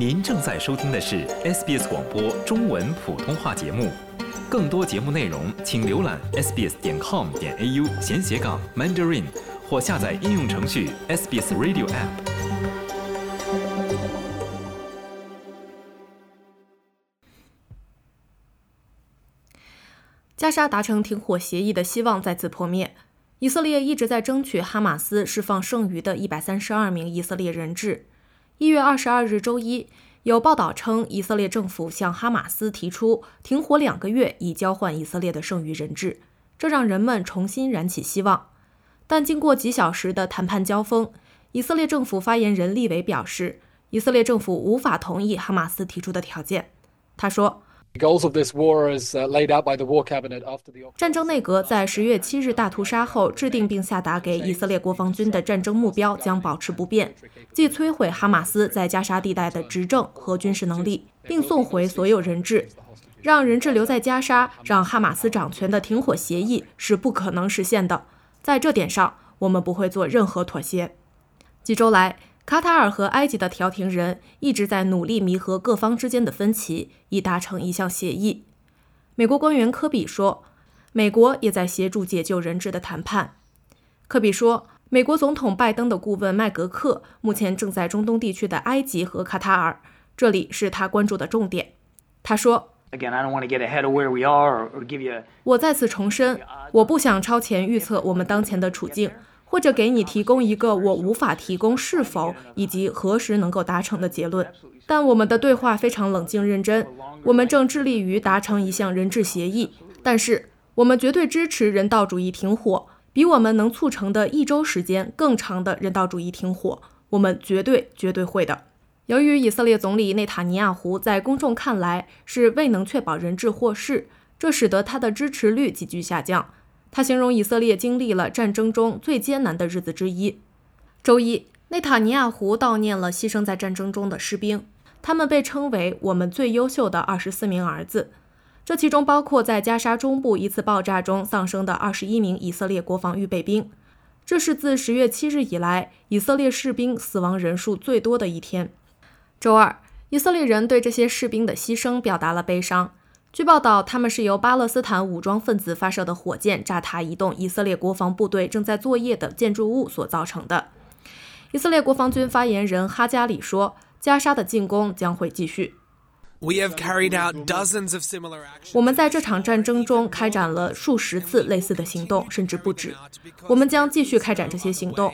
您正在收听的是 SBS 广播中文普通话节目，更多节目内容请浏览 sbs 点 com 点 au 闲斜杠 mandarin 或下载应用程序 SBS Radio App。加沙达成停火协议的希望再次破灭。以色列一直在争取哈马斯释放剩余的一百三十二名以色列人质。一月二十二日周一，有报道称，以色列政府向哈马斯提出停火两个月，以交换以色列的剩余人质，这让人们重新燃起希望。但经过几小时的谈判交锋，以色列政府发言人利维表示，以色列政府无法同意哈马斯提出的条件。他说。战争内阁在十月七日大屠杀后制定并下达给以色列国防军的战争目标将保持不变，即摧毁哈马斯在加沙地带的执政和军事能力，并送回所有人质。让人质留在加沙，让哈马斯掌权的停火协议是不可能实现的。在这点上，我们不会做任何妥协。几周来。卡塔尔和埃及的调停人一直在努力弥合各方之间的分歧，以达成一项协议。美国官员科比说：“美国也在协助解救人质的谈判。”科比说：“美国总统拜登的顾问麦格克目前正在中东地区的埃及和卡塔尔，这里是他关注的重点。”他说：“我再次重申，我不想超前预测我们当前的处境。”或者给你提供一个我无法提供是否以及何时能够达成的结论。但我们的对话非常冷静认真。我们正致力于达成一项人质协议，但是我们绝对支持人道主义停火，比我们能促成的一周时间更长的人道主义停火。我们绝对绝对会的。由于以色列总理内塔尼亚胡在公众看来是未能确保人质获释，这使得他的支持率急剧下降。他形容以色列经历了战争中最艰难的日子之一。周一，内塔尼亚胡悼念了牺牲在战争中的士兵，他们被称为“我们最优秀的二十四名儿子”，这其中包括在加沙中部一次爆炸中丧生的二十一名以色列国防预备兵。这是自十月七日以来以色列士兵死亡人数最多的一天。周二，以色列人对这些士兵的牺牲表达了悲伤。据报道，他们是由巴勒斯坦武装分子发射的火箭炸塌一栋以色列国防部队正在作业的建筑物所造成的。以色列国防军发言人哈加里说：“加沙的进攻将会继续。”我们在这场战争中开展了数十次类似的行动，甚至不止。我们将继续开展这些行动。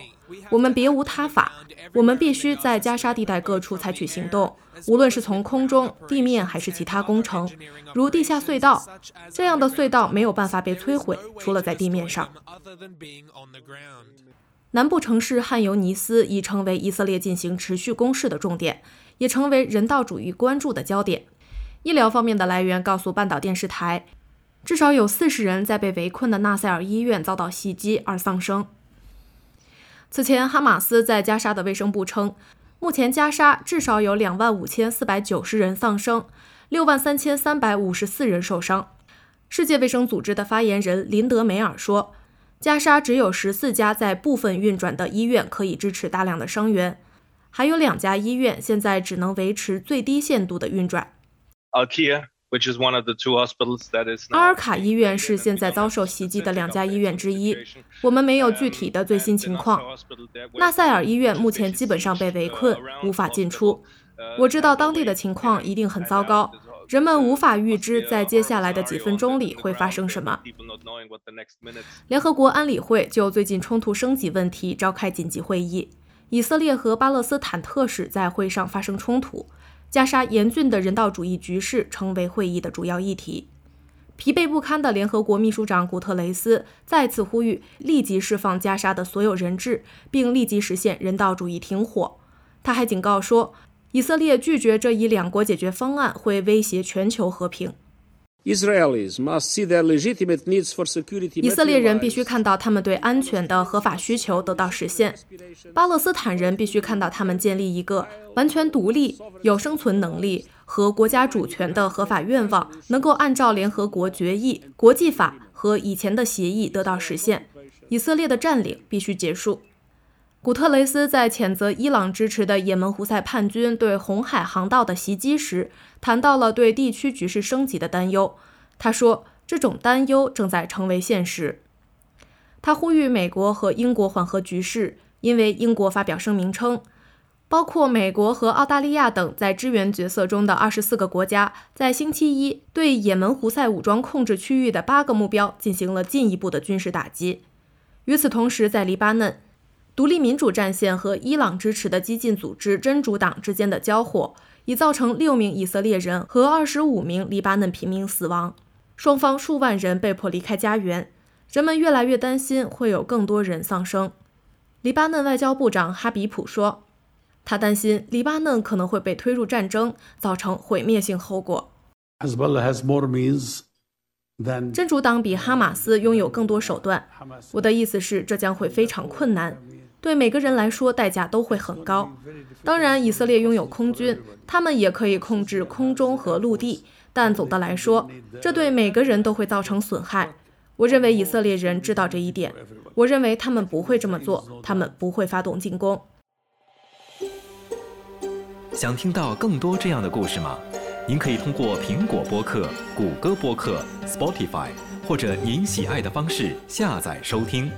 我们别无他法。我们必须在加沙地带各处采取行动，无论是从空中、地面还是其他工程，如地下隧道。这样的隧道没有办法被摧毁，除了在地面上。南部城市汉尤尼斯已成为以色列进行持续攻势的重点。也成为人道主义关注的焦点。医疗方面的来源告诉半岛电视台，至少有四十人在被围困的纳赛尔医院遭到袭击而丧生。此前，哈马斯在加沙的卫生部称，目前加沙至少有两万五千四百九十人丧生，六万三千三百五十四人受伤。世界卫生组织的发言人林德梅尔说，加沙只有十四家在部分运转的医院可以支持大量的伤员。还有两家医院现在只能维持最低限度的运转。阿尔卡医院是现在遭受袭击的两家医院之一。我们没有具体的最新情况。纳赛尔医院目前基本上被围困，无法进出。我知道当地的情况一定很糟糕，人们无法预知在接下来的几分钟里会发生什么。联合国安理会就最近冲突升级问题召开紧急会议。以色列和巴勒斯坦特使在会上发生冲突，加沙严峻的人道主义局势成为会议的主要议题。疲惫不堪的联合国秘书长古特雷斯再次呼吁立即释放加沙的所有人质，并立即实现人道主义停火。他还警告说，以色列拒绝这一两国解决方案会威胁全球和平。以色列人必须看到他们对安全的合法需求得到实现。巴勒斯坦人必须看到他们建立一个完全独立、有生存能力和国家主权的合法愿望，能够按照联合国决议、国际法和以前的协议得到实现。以色列的占领必须结束。古特雷斯在谴责伊朗支持的也门胡塞叛军对红海航道的袭击时，谈到了对地区局势升级的担忧。他说：“这种担忧正在成为现实。”他呼吁美国和英国缓和局势，因为英国发表声明称，包括美国和澳大利亚等在支援角色中的二十四个国家，在星期一对也门胡塞武装控制区域的八个目标进行了进一步的军事打击。与此同时，在黎巴嫩。独立民主战线和伊朗支持的激进组织真主党之间的交火，已造成六名以色列人和二十五名黎巴嫩平民死亡，双方数万人被迫离开家园。人们越来越担心会有更多人丧生。黎巴嫩外交部长哈比普说，他担心黎巴嫩可能会被推入战争，造成毁灭性后果。真主党比哈马斯拥有更多手段。我的意思是，这将会非常困难。对每个人来说，代价都会很高。当然，以色列拥有空军，他们也可以控制空中和陆地。但总的来说，这对每个人都会造成损害。我认为以色列人知道这一点。我认为他们不会这么做，他们不会发动进攻。想听到更多这样的故事吗？您可以通过苹果播客、谷歌播客、Spotify，或者您喜爱的方式下载收听。